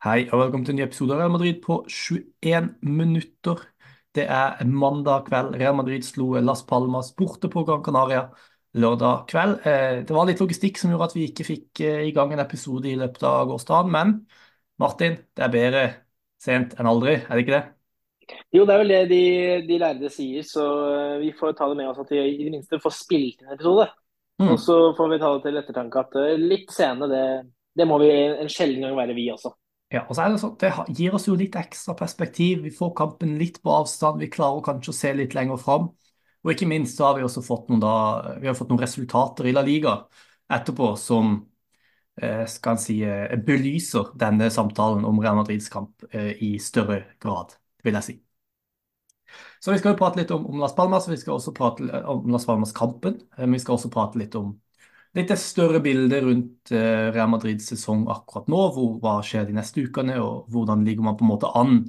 Hei og velkommen til en ny episode av Real Madrid på 21 minutter. Det er mandag kveld. Real Madrid slo Las Palmas borte på Gran Canaria lørdag kveld. Eh, det var litt logistikk som gjorde at vi ikke fikk eh, i gang en episode i løpet av gårsdagen, men Martin, det er bedre sent enn aldri, er det ikke det? Jo, det er vel det de, de lærde sier, så eh, vi får ta det med oss at vi i det minste får spilt inn en episode. Mm. Og så får vi ta det til ettertanke at litt sene, det, det må vi en sjelden gang være, vi også. Ja, og så er Det sånn, det gir oss jo litt ekstra perspektiv. Vi får kampen litt på avstand. Vi klarer kanskje å se litt lenger fram. Og ikke minst så har vi også fått noen, da, vi har fått noen resultater i La Liga etterpå som eh, skal si, eh, belyser denne samtalen om Real Madrids kamp eh, i større grad, vil jeg si. Så Vi skal jo prate litt om, om Las Palmas, vi skal også prate om Las Palmas-kampen. Men Vi skal også prate litt om litt større bilde rundt eh, Real Madrids sesong akkurat nå. Hvor, hva skjer de neste ukene, og hvordan ligger man på en måte an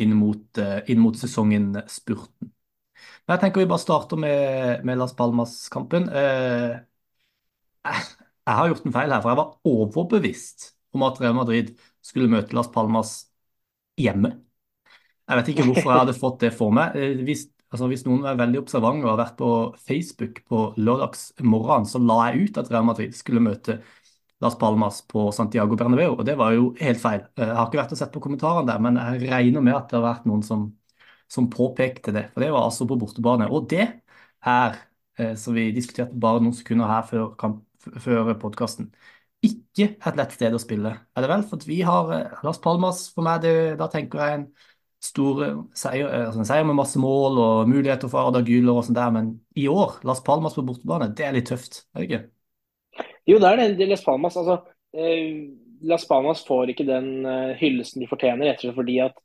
inn mot, eh, inn mot sesongen spurten. Men jeg tenker vi bare starter med, med Las Palmas-kampen. Eh, jeg har gjort en feil her, for jeg var overbevist om at Real Madrid skulle møte Las Palmas hjemme. Jeg vet ikke hvorfor jeg hadde fått det for meg. Hvis Altså Hvis noen er veldig observante og har vært på Facebook på lørdagsmorgenen, så la jeg ut at Real Madrid skulle møte Las Palmas på Santiago Bernabeu, og det var jo helt feil. Jeg har ikke vært og sett på kommentarene der, men jeg regner med at det har vært noen som, som påpekte det. For det var altså på bortebane. Og det er, eh, som vi diskuterte bare noen sekunder her før, kamp, før podkasten, ikke et lett sted å spille, er det vel? For vi har eh, Las Palmas, for meg, det, da tenker jeg en stor seier, eh, altså seier med masse mål og muligheter for Arda Güler og sånt der, men i år, Las Palmas på bortebane, det er litt tøft, er det ikke? Jo, det er det. Las Palmas, altså, eh, Las Palmas får ikke den uh, hyllesten de fortjener, rett og slett fordi at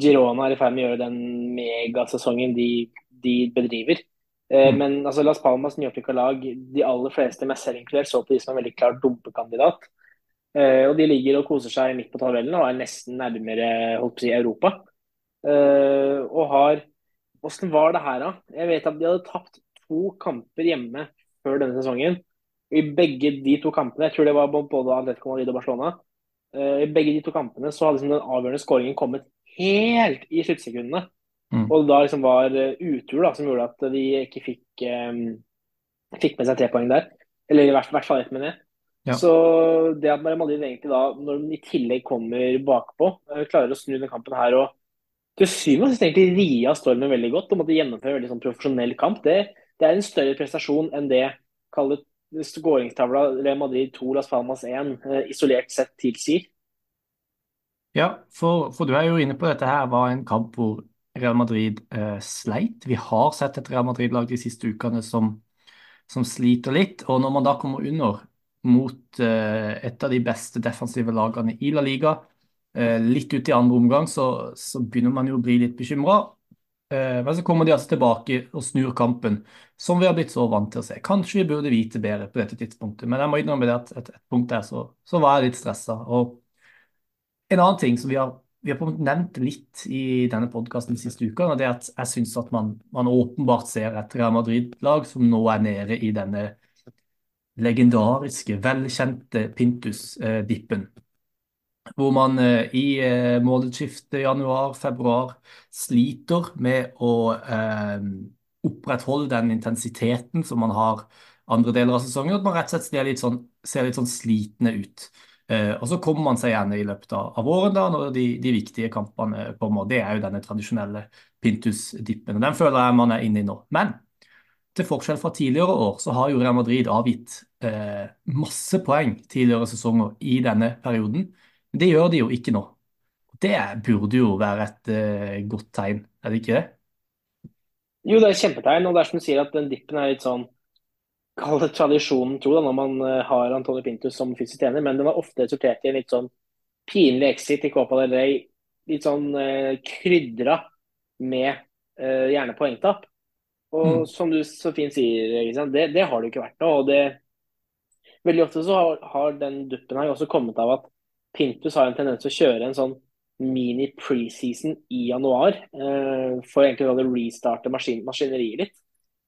Girona er i ferd med å gjøre den megasesongen de, de bedriver. Eh, mm. Men altså, Las Palmas nyopprykka lag, de aller fleste, meg selv inkludert, så på de som en veldig klart dumpekandidat. Eh, og de ligger og koser seg midt på tabellen og er nesten nærmere holdt på å si, Europa. Uh, og har Åssen var det her, da? Jeg vet at de hadde tapt to kamper hjemme før denne sesongen. I begge de to kampene, jeg tror det var både Atletico Madrid og Barcelona, uh, i begge de to kampene så hadde liksom den avgjørende skåringen kommet helt i sluttsekundene. Mm. Og da liksom var uh, utur da, som gjorde at de ikke fikk, um, fikk med seg tre poeng der. Eller i hvert, hvert fall ett med det. Ja. Så det at Madrid egentlig da, når de i tillegg kommer bakpå, klarer å snu den kampen her og til syvende og sist egentlig ria stormen veldig godt og måtte gjennomføre en veldig sånn profesjonell kamp. Det, det, er en større prestasjon enn det skåringstavla Real Madrid 2 Las Palmas 1 eh, isolert sett tilsier. Ja, for, for, du er jo inne på dette her var en kamp hvor Real Madrid eh, sleit. Vi har sett et Real Madrid-lag de siste ukene som, som, sliter litt. Og når man da kommer under mot eh, et av de beste defensive lagene i La Liga, litt ut i andre omgang så, så begynner man jo å bli litt bekymra. Eh, men så kommer de altså tilbake og snur kampen, som vi har blitt så vant til å se. Kanskje vi burde vite bedre på dette tidspunktet, men jeg må innrømme det at et, et punkt der så, så, var jeg litt stressa. Og en annen ting som vi har, vi har nevnt litt i denne podkasten de siste ukene, det er at jeg syns at man, man, åpenbart ser et Real Madrid-lag som nå er nede i denne legendariske, velkjente Pintus-dippen. Hvor man eh, i eh, månedsskiftet januar-februar sliter med å eh, opprettholde den intensiteten som man har andre deler av sesongen. At man rett og slett ser litt sånn, ser litt sånn slitne ut. Og så kommer man seg gjerne i løpet av, av våren, da, når de, de, viktige kampene kommer. Det er jo denne tradisjonelle Pintus-dippen. og Den føler jeg man er inne i nå. Men til forskjell fra tidligere år, så har jo Real Madrid avgitt eh, masse poeng tidligere sesonger i denne perioden. Men det gjør de jo ikke nå. Det burde jo være et uh, godt tegn, er det ikke det? Jo, det er et kjempetegn. Og det er som du sier at den dippen er litt sånn Kall det tradisjonen tro da, når man uh, har Antonio Pintus som fysisk trener, men den har ofte resultert i en litt sånn pinlig exit i Copa del Rey. Litt sånn uh, krydra med uh, gjerne poengtap. Og mm. som du så fint sier, det, det, har det jo ikke vært nå. og det Veldig ofte så har, har den duppen her også kommet av at Pintus har en tendens til å kjøre en sånn mini preseason i januar. Eh, for egentlig å restarte maskin maskineriet litt.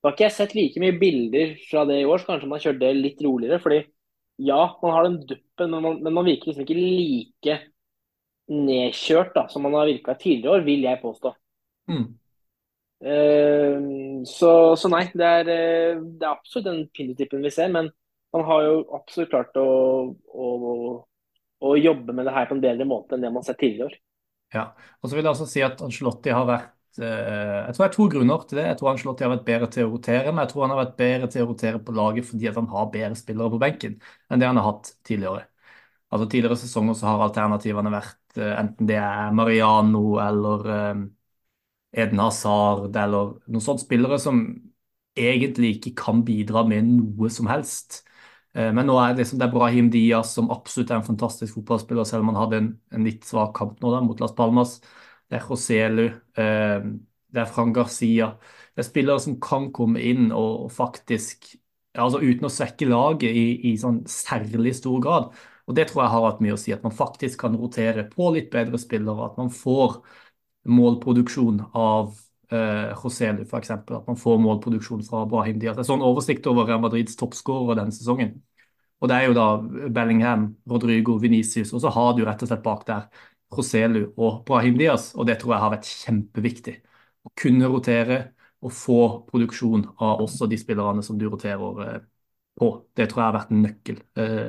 Da har ikke jeg sett like mye bilder fra det i år, så kanskje man har kjørt det litt roligere. fordi ja, man har den duppen, men man, men man virker liksom ikke like nedkjørt da, som man har virka tidligere år, vil jeg påstå. Mm. Eh, så, så nei, det er, eh, det er absolutt den pinnetypen vi ser. Men man har jo absolutt klart å, å, å jobbe med det her på en bedre måte enn det man har sett tidligere. Ja, og så vil jeg også si at Ancelotti har vært eh, Jeg tror det er to grunner til det. Jeg tror Ancelotti har vært bedre til å rotere, men jeg tror han har vært bedre til å rotere på laget fordi han har bedre spillere på benken enn det han har hatt tidligere. Altså Tidligere sesonger så har alternativene vært eh, enten det er Mariano eller eh, Eden Hazard eller noen sånne spillere som egentlig ikke kan bidra med noe som helst. Eh, men nå er det, liksom, det er Brahim Diaz som absolutt er en fantastisk fotballspiller, selv om han hadde en, en litt svak kamp nå da, mot Las Palmas. Det er Joselu, eh, det er Fran Garcia. Det er spillere som kan komme inn og, og faktisk altså Uten å svekke laget i, i sånn særlig stor grad. Og Det tror jeg har hatt mye å si, at man faktisk kan rotere på litt bedre spillere. At man får målproduksjon av eh, Joselu, f.eks. At man får målproduksjon fra Brahim Diaz. Det er sånn oversikt over Real Madrids toppskårere denne sesongen. Og det er jo da Bellingham, Rodrigo, Venicius, og så har du rett og slett bak der Joselu og Brahim Diaz. Og det tror jeg har vært kjempeviktig. Å kunne rotere og få produksjon av også de spillerne som du roterer eh, på. Det tror jeg har vært en nøkkel eh,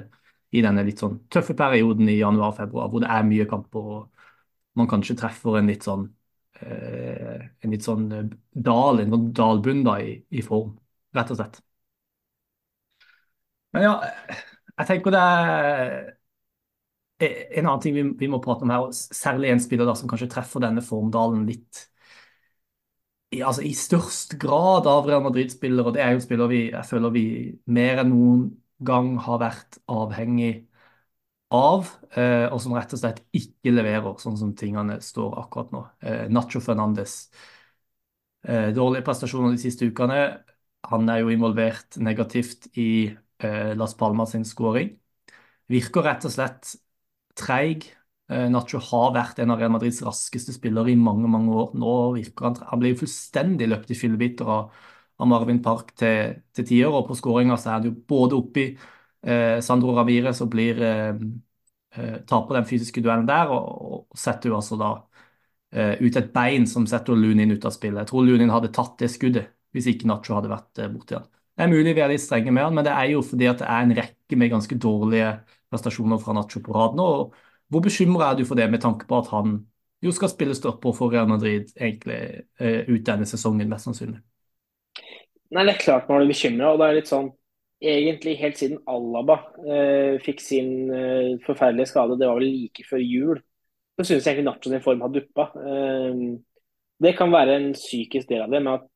i denne litt sånn tøffe perioden i januar-februar, hvor det er mye kamper. og man kanskje treffer en litt sånn en litt sånn eh, dal, en sånn dalbunn da, i, i, form, rett og slett. Men ja, jeg tenker det er eh, en annen ting vi, vi må prate om her, særlig en spiller da, som kanskje treffer denne formdalen litt i, altså, i størst grad av Real Madrid-spillere. og Det er jo spillere vi, jeg føler vi mer enn noen gang har vært avhengig av, eh, og som rett og slett ikke leverer sånn som tingene står akkurat nå. Eh, Nacho Fernandes. Eh, dårlige prestasjoner de siste ukene. Han er jo involvert negativt i Las Palmas sin skåring. Virker rett og slett treig. Nacho har vært en av Real Madrids raskeste spillere i mange mange år. Nå virker han Han blir jo fullstendig løpt i fillebiter av, av Marvin Park til, til tider, og på skåringa er han jo både oppi eh, Sandro Ravire som blir eh, eh, taper den fysiske duellen der, og, og setter jo altså da eh, ut et bein som setter Lunin ut av spillet. Jeg tror Lunin hadde tatt det skuddet hvis ikke Nacho hadde vært eh, borti han. Det er mulig vi er litt strenge med han, men det er jo fordi at det er en rekke med ganske dårlige prestasjoner fra Nacho på rad nå. Hvor bekymra er du for det, med tanke på at han jo skal spille stopper for Real Madrid egentlig eh, ut denne sesongen, mest sannsynlig? Nei, Det er klart man blir bekymra. Det er litt sånn egentlig helt siden Alaba eh, fikk sin eh, forferdelige skade, det var vel like før jul, så syns jeg egentlig Nacho sin form har duppa. Eh, det kan være en psykisk del av det, men at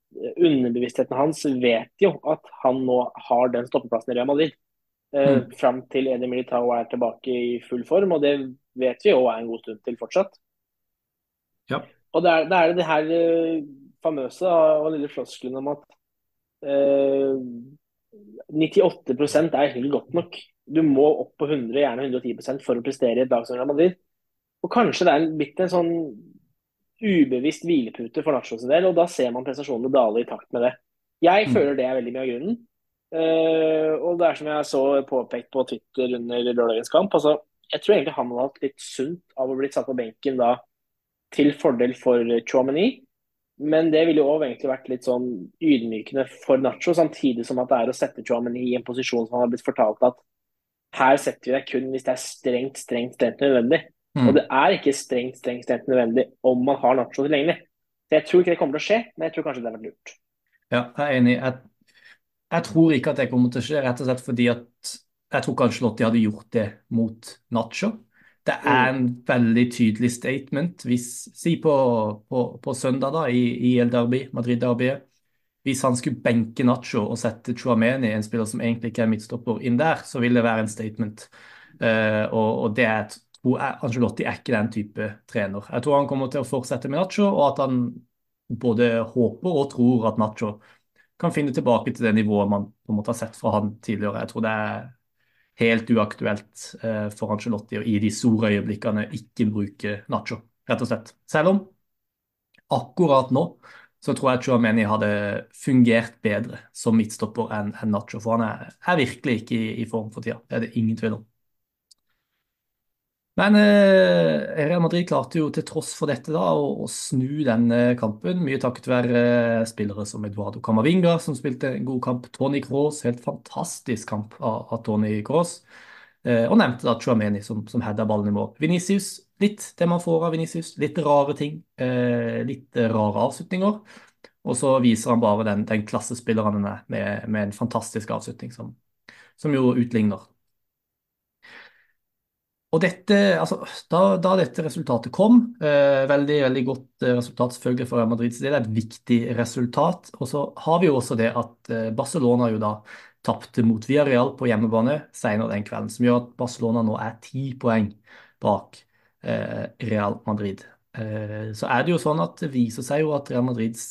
underbevisstheten hans vet jo at han nå har den stoppeplassen i Real Madrid. Eh, mm. Fram til Edi Militao er tilbake i full form, og det vet vi jo er en god stund til fortsatt. Ja. Og det er det, er det her eh, famøse og lille floskelen om at eh, 98 er helt godt nok. Du må opp på 100, gjerne 110 for å prestere i et lag som Real Madrid. Og Kanskje det er blitt en sånn ubevisst hvilepute for Nachos del, og da ser man prestasjonene dale i takt med det. Jeg mm. føler det er veldig mye av grunnen. Uh, og det er som jeg så påpekt på Twitter under lørdagens kamp. altså Jeg tror egentlig han hadde hatt litt sunt av å bli satt på benken da til fordel for Chouameni. Men det ville jo òg egentlig vært litt sånn ydmykende for Nacho, samtidig som at det er å sette Chouameni i en posisjon som han har blitt fortalt at her setter vi deg kun hvis det er strengt, strengt, strengt nødvendig. Mm. Og det er ikke strengt, strengt, strengt nødvendig om man har Nacho tilgjengelig. Så jeg tror ikke det kommer til å skje, men jeg tror kanskje det hadde vært lurt. Ja, jeg er enig. Jeg, jeg tror ikke at det kommer til å skje, rett og slett fordi at jeg tror kanskje Lotti hadde gjort det mot Nacho. Det er mm. en veldig tydelig statement. Hvis, si på, på, på søndag da, i, i El Derby, Madrid-derbyet. Hvis han skulle benke Nacho og sette Chuameni, en spiller som egentlig ikke er midtstopper, inn der, så vil det være en statement. Uh, og, og, det er, tror jeg, Angelotti er ikke den type trener. Jeg tror han kommer til å fortsette med Nacho, og at han både håper og tror at Nacho kan finne tilbake til det nivået man på en måte har sett fra han tidligere. Jeg tror det er helt uaktuelt eh, for Angelotti å i de store øyeblikkene ikke bruke Nacho, rett og slett. Selv om akkurat nå så tror jeg Chuameni hadde fungert bedre som midtstopper enn en Nacho. For han er, er virkelig ikke i, i, form for tida. Det er det ingen tvil om. Men eh, Real Madrid klarte jo til tross for dette da, å, å snu denne kampen, mye takket være eh, spillere som Eduardo Camavinga, som spilte en god kamp. Tony Kroos, helt fantastisk kamp av, av Tony Kroos. Eh, og nevnte da Chuameni, som, som heada ballen i mål. Vinicius, litt det man får av Vinicius. Litt rare ting. Eh, litt rare avslutninger. Og så viser han bare den, den klassespilleren han er, med, med, en fantastisk avslutning, som, som jo utligner. Og dette, altså, da, da, dette resultatet kom, eh, veldig veldig godt eh, resultat selvfølgelig for Real det er et viktig resultat. Og så har vi jo også det at eh, Barcelona jo da tapte mot Villarreal på hjemmebane senere den kvelden, som gjør at Barcelona nå er ti poeng bak eh, Real Madrid. Eh, så er det jo sånn at det viser seg jo at Real Madrids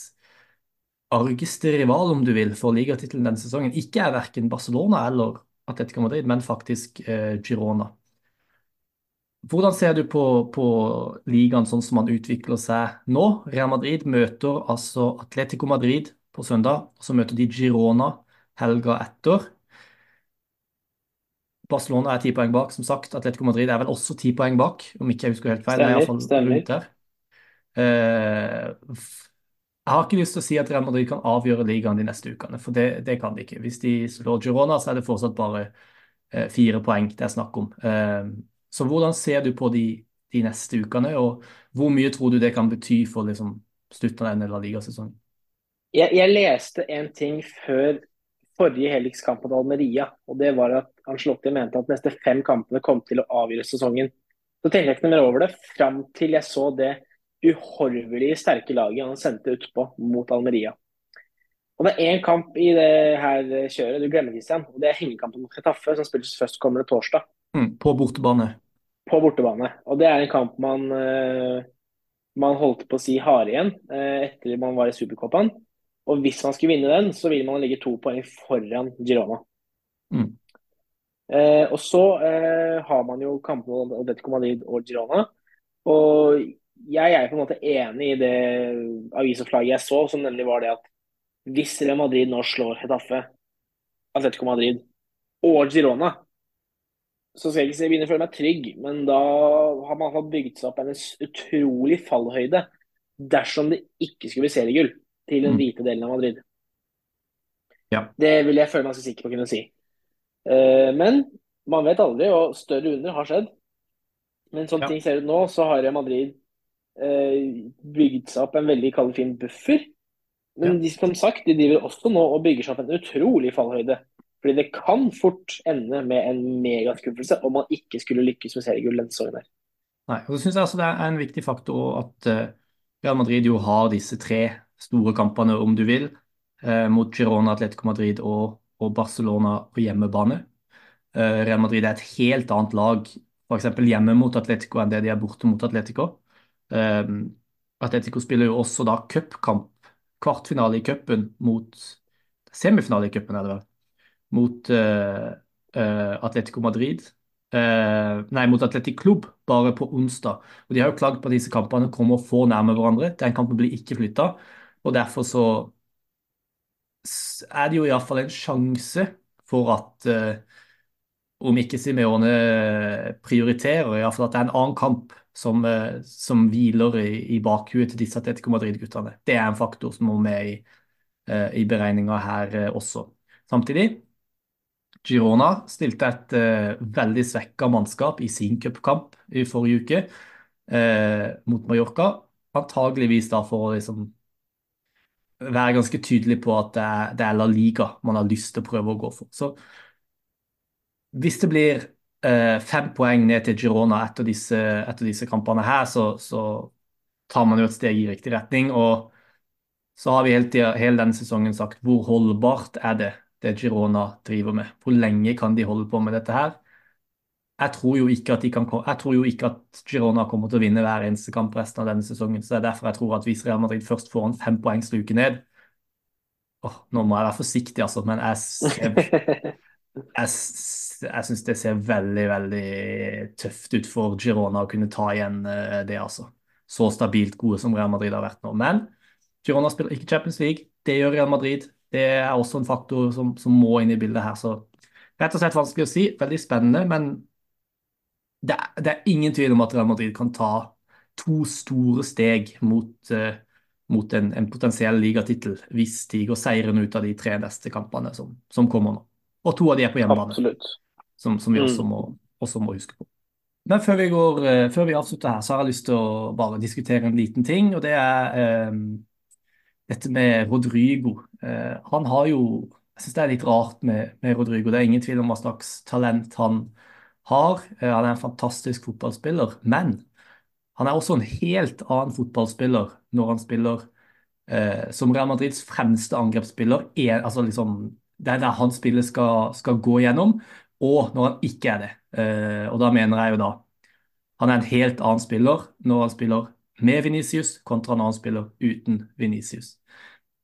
argeste rival, om du vil, for ligatittelen denne sesongen ikke er verken Barcelona eller Atletico Madrid, men faktisk eh, Girona. Hvordan ser du på, på ligaen sånn som man utvikler seg nå? Real Madrid møter altså Atletico Madrid på søndag, og så møter de Girona helga etter. Barcelona er ti poeng bak, som sagt. Atletico Madrid er vel også ti poeng bak, om ikke jeg husker helt feil. Stemmer, stemmer. Uh, jeg har ikke lyst til å si at Real Madrid kan avgjøre ligaen de neste ukene, for det, det kan de ikke. Hvis de slår Girona, så er det fortsatt bare uh, fire poeng det er snakk om. Så hvordan ser du på de, de, neste ukene, og hvor mye tror du det kan bety for liksom, slutten av denne ligasesongen? Jeg, jeg, leste en ting før forrige helikskamp kamp mot Almeria, og det var at Ancelotti mente at neste fem kampene kom til å avgjøre sesongen. Så tenkte jeg ikke noe mer over det, fram til jeg så det uhorvelig sterke laget han sendte utpå mot Almeria. Og Det er én kamp i det her kjøret du glemmer, Christian. og Det er hengekampen mot Chetaffe, som spilles først kommende torsdag. Mm, på bortebane. På bortebane. Og Det er en kamp man, uh, man holdt på å si harde igjen uh, etter man var i Supercopaen. Og hvis man skulle vinne den, så vil man ligge to poeng foran Girona. Mm. Uh, og så har man jo kampene om Atletico Madrid og Girona. Og jeg er på en måte enig i det avisoppslaget jeg så, som nemlig var det at hvis Real Madrid nå slår Hetafe, Atletico Madrid og Girona, så skal jeg ikke si jeg begynner å føle meg trygg, men da har man bygd seg opp en utrolig fallhøyde dersom det ikke skulle bli seriegull til den mm. hvite delen av Madrid. Ja. Det vil jeg føle meg så sikker på å kunne si. Uh, men man vet aldri, og større under har skjedd. Men sånn ja. ting ser ut nå, så har Madrid Eh, bygd seg opp en veldig kald, fin buffer. Men ja. de, som sagt, de driver også nå og bygger seg opp en utrolig fallhøyde. Fordi det kan fort ende med en megaskuffelse om man ikke skulle lykkes med seriegull denne sesongen. Nei, og så synes jeg altså det er en viktig faktor at uh, Real Madrid jo har disse tre store kampene, om du vil, uh, mot Girona, Atletico Madrid og, og Barcelona på hjemmebane. Uh, Real Madrid er et helt annet lag f.eks. hjemme mot Atletico enn det de er borte mot Atletico. Atletico spiller jo også da cupkamp, kvartfinale i cupen mot Semifinale i cupen, er det. Mot uh, uh, Atletico Madrid. Uh, nei, mot Atletic Klubb, bare på onsdag. Og De har jo klagd på at disse kampene kommer få nærme hverandre. Den kampen blir ikke flytta. Og derfor så er det jo iallfall en sjanse for at om ikke Simeone prioriterer, iallfall at det er en annen kamp som, som hviler i, i bakhuet til disse Atletico Madrid-guttene. Det er en faktor som må med i, i beregninga her også. Samtidig, Girona stilte et uh, veldig svekka mannskap i sin cupkamp i forrige uke mot Mallorca. Antageligvis da for å liksom være ganske tydelig på at det er, det er La Liga man har lyst til å prøve å gå for. Så hvis det blir Eh, fem poeng ned til Girona etter disse, etter disse kampene her, så, så, tar man jo et steg i riktig retning. Og så har vi hele, hele denne sesongen sagt hvor holdbart er det det Girona driver med? Hvor lenge kan de holde på med dette her? Jeg tror jo ikke at, de kan, jeg tror jo ikke at Girona kommer til å vinne hver eneste kamp resten av denne sesongen. så det er derfor jeg tror at hvis Real Madrid først får en fem poeng sluke ned åh, Nå må jeg være forsiktig, altså, men jeg, jeg, jeg syns det ser veldig, veldig tøft ut for Girona å kunne ta igjen eh, det, altså. Så stabilt gode som Real Madrid har vært nå. Men Girona spiller ikke Champions League. Det gjør Real Madrid. Det er også en faktor som, som må inn i bildet her. Så rett og slett vanskelig å si. Veldig spennende, men det, er- det er ingen tvil om at Real Madrid kan ta to store steg mot, uh, mot en, en potensiell ligatittel hvis de går seirende ut av de tre neste kampene som, som kommer nå. Og to av de er på hjemmebane, Absolutt. som, som vi også Mm. må, også må huske på. Men før vi, går, uh, før vi avslutter her, så har jeg lyst til å bare diskutere en liten ting, og det er eh, dette med Rodrigo. Eh, han har jo Jeg syns det er litt rart med, med Rodrigo. Det er ingen tvil om hva slags talent han har. Eh, han er en fantastisk fotballspiller, men han er også en helt annen fotballspiller når han spiller eh, som Real Madrids fremste angrepsspiller. Er, altså liksom, det er der hans spillet skal, skal gå gjennom, og når han ikke er det. Eh, og da mener jeg jo da han er en helt annen spiller når han spiller med Venicius kontra en annen spiller uten Venicius.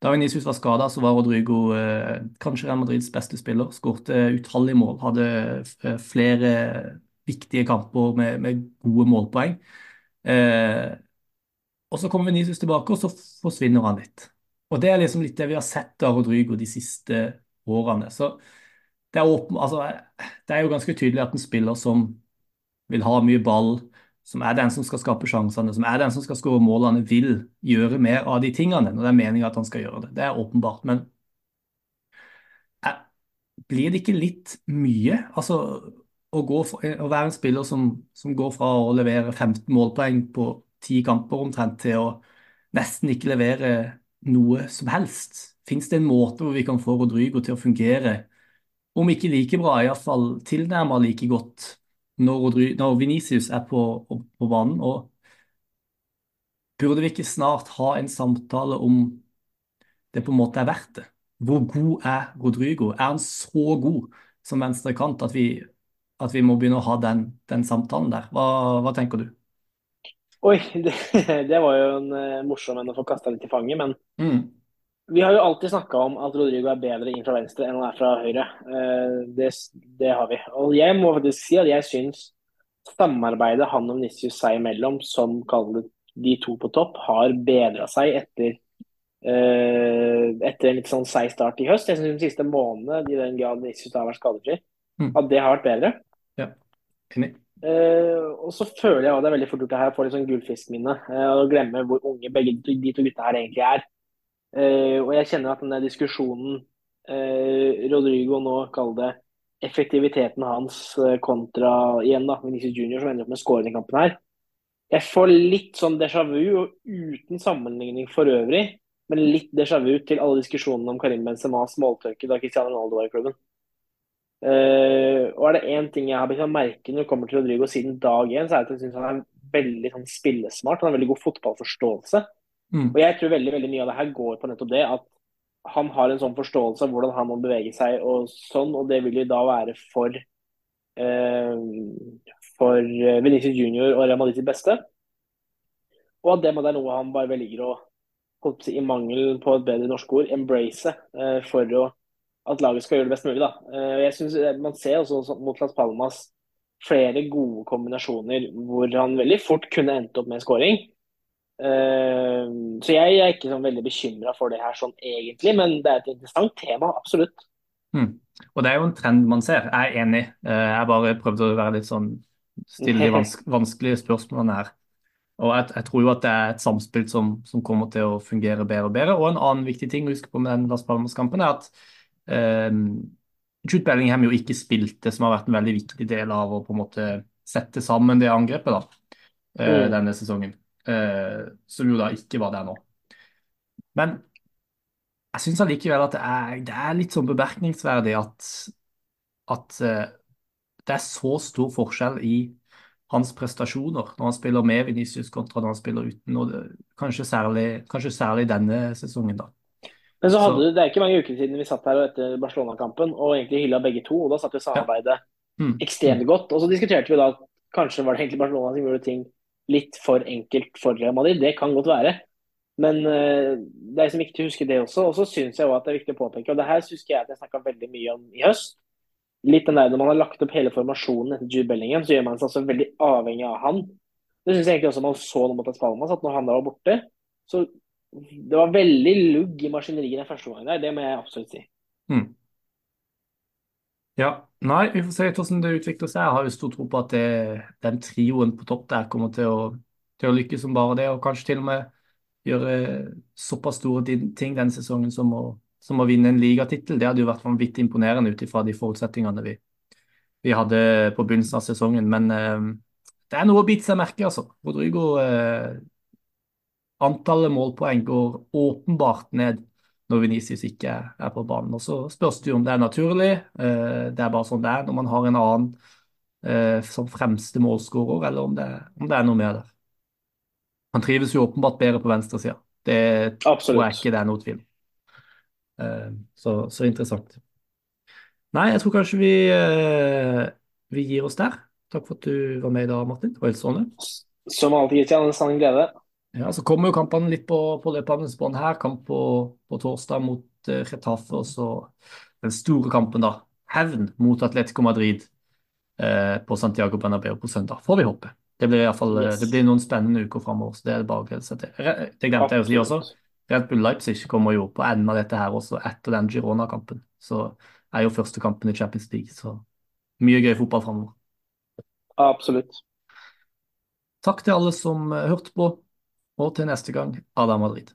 Da Venicius var skada, så var Rodrigo eh, kanskje Real Madrids beste spiller. Skårte utallige mål, hadde eh, flere viktige kamper med, med gode målpoeng. Eh, og så kommer Venicius tilbake, og så forsvinner han litt. Og det er liksom litt det vi har sett av Rodrigo de siste årene. Så det er, åpen, altså, det er jo ganske tydelig at en spiller som vil ha mye ball, som er den som skal skape sjansene, som er den som skal skåre målene, vil gjøre mer av de tingene når det er meningen at han skal gjøre det. Det er åpenbart. Men eh, blir det ikke litt mye? Altså å, for, å være en spiller som, som går fra å levere 15 målpoeng på ti kamper omtrent, til å nesten ikke levere noe som helst. Fins det en måte hvor vi kan få Rodrigo til å fungere, om ikke like bra, iallfall tilnærma like godt når, Rodry, når Vinicius er på, på banen? Og burde vi ikke snart ha en samtale om det på en måte er verdt det? Hvor god er Rodrigo? Er han så god som venstrekant at vi, at vi må begynne å ha den, den samtalen der? Hva, hva tenker du? Oi, det, det var jo en uh, morsom en å få kasta litt i fanget. Men Mm. Vi har jo alltid snakka om at Rodrigo er bedre inn fra venstre enn han er fra høyre. Eh, det, det har vi. Og jeg må faktisk si at jeg syns samarbeidet han og Vinicius seg imellom, som kaller de to på topp, har bedra seg etter eh, etter en litt sånn seig start i høst. Jeg syns de siste månedene, i den grad Vinicius har vært skadefri, Mm. at det har vært bedre. Ja, enig. Uh, og så føler jeg at det er veldig fort gjort det her, får litt sånn gullfiskminne. Uh, og glemme hvor unge begge de de to gutta her egentlig er. Eh, og jeg kjenner at den der diskusjonen uh, Rodrigo nå kaller det effektiviteten hans eh, kontra igjen da, Vinicius Junior, som ender opp med scoring i kampen her. Jeg får litt sånn déjà vu, og uten sammenligning for øvrig, men litt déjà vu til alle diskusjonene om Karim Benzemas måltørke da Cristiano Ronaldo var i klubben. Uh, og er det én ting jeg har blitt å merke når det kommer til Rodrigo siden dag én, så er det at jeg syns han er veldig sånn, spillesmart. Han har veldig god fotballforståelse. Mm. Og jeg tror veldig veldig mye av det her går på nettopp det at han har en sånn forståelse av hvordan han må bevege seg og sånn, og det vil jo da være for eh, for Venezia Vinicius Junior og Real Madrid sitt beste. Og at det må være noe han bare velger å, i mangel på et bedre norsk ord, embrace eh, for å, at laget skal gjøre det best mulig. da. Eh, jeg synes eh, Man ser også mot Las Palmas flere gode kombinasjoner hvor han veldig fort kunne endt opp med scoring. Eh, så jeg er ikke sånn veldig bekymra for det her sånn egentlig, men det er et interessant tema, absolutt. Mm. Og det er jo en trend man ser. Jeg er enig. Eh, Jeg bare prøvde å være litt sånn stille de vans vanskelige spørsmålene her. Og jeg, jeg tror jo at det er et samspill som, som kommer til å fungere bedre og bedre. Og en annen viktig ting å huske på med den Las Palmas-kampen, er at eh, Jude Bellingham jo ikke spilte, som har vært en veldig viktig del av å på en måte sette sammen det angrepet da, eh, Mm. denne sesongen. Eh, som jo da ikke var der nå. Men jeg syns allikevel at det er, det er litt sånn bemerkningsverdig at, at eh, det er så stor forskjell i hans prestasjoner når han spiller med Vinicius kontra når han spiller uten. og det, kanskje, særlig, kanskje særlig denne sesongen, da. Men så hadde Så- du, det er ikke mange uker siden vi satt her etter Barcelona-kampen og egentlig hylla begge to. og Da satt jo samarbeidet Mm. ekstremt godt. Og så diskuterte vi da kanskje var det egentlig Barcelona som gjorde ting litt for enkelt for Real Madrid. Det kan godt være. Men uh, det er liksom viktig å huske det også. Og så syns jeg også at det er viktig å påpeke, og det her husker jeg at jeg snakka veldig mye om i høst. Litt den der Når man har lagt opp hele formasjonen etter Jude Bellingham, så gjør man seg også veldig avhengig av han. Det syns jeg egentlig også man så nå mot Espalmas, at når han da var borte, så det var veldig lugg i maskineriet den første gangen der. Det må jeg absolutt si. Mm. Ja, nei, vi får se hvordan det utvikler seg. Jeg har jo stor tro på at det, den trioen på topp der kommer til å, til å lykkes som bare det, og kanskje til og med gjøre såpass store ting denne sesongen som å, som å vinne en ligatittel. Det hadde jo vært vanvittig imponerende ut ifra de forutsetningene vi, vi hadde på begynnelsen av sesongen. Men eh, det er noe å bite seg merke i, altså. Rodrigo eh, Antallet målpoeng går åpenbart ned når Venicius ikke er på banen. Og Så spørs det jo om det er naturlig. eh, Det er bare sånn det er når man har en annen eh, som fremste målskårer, eller om det, om det er noe mer der. Han trives jo åpenbart bedre på venstresida. Det tror jeg ikke det er noe tvil om. Eh, Så, så interessant. Nei, jeg tror kanskje vi, vi gir oss der. Takk for at du var med i dag, Martin. Det var helt strålende. Som alltid, Kristian. en sann glede. Ja, Så kommer jo kampene litt på, på løpende bånd her. Kamp på, på torsdag mot uh, Retafe, og så den store kampen, da. Hevn mot Atletico Madrid uh, på Santiago Bernabeu på søndag. Får vi håpe. Det blir i hvert fall, eh, Yes. det blir noen spennende uker framover, så det er det bare å glede seg til. Det glemte jeg å si også. Red Bull Leipzig kommer jo på enden av dette her også etter den Girona-kampen. Så er jo første kampen i Champions League, så mye gøy fotball framover. Absolutt. Takk til alle som eh, hørte på, og til neste gang, Ada Madrid.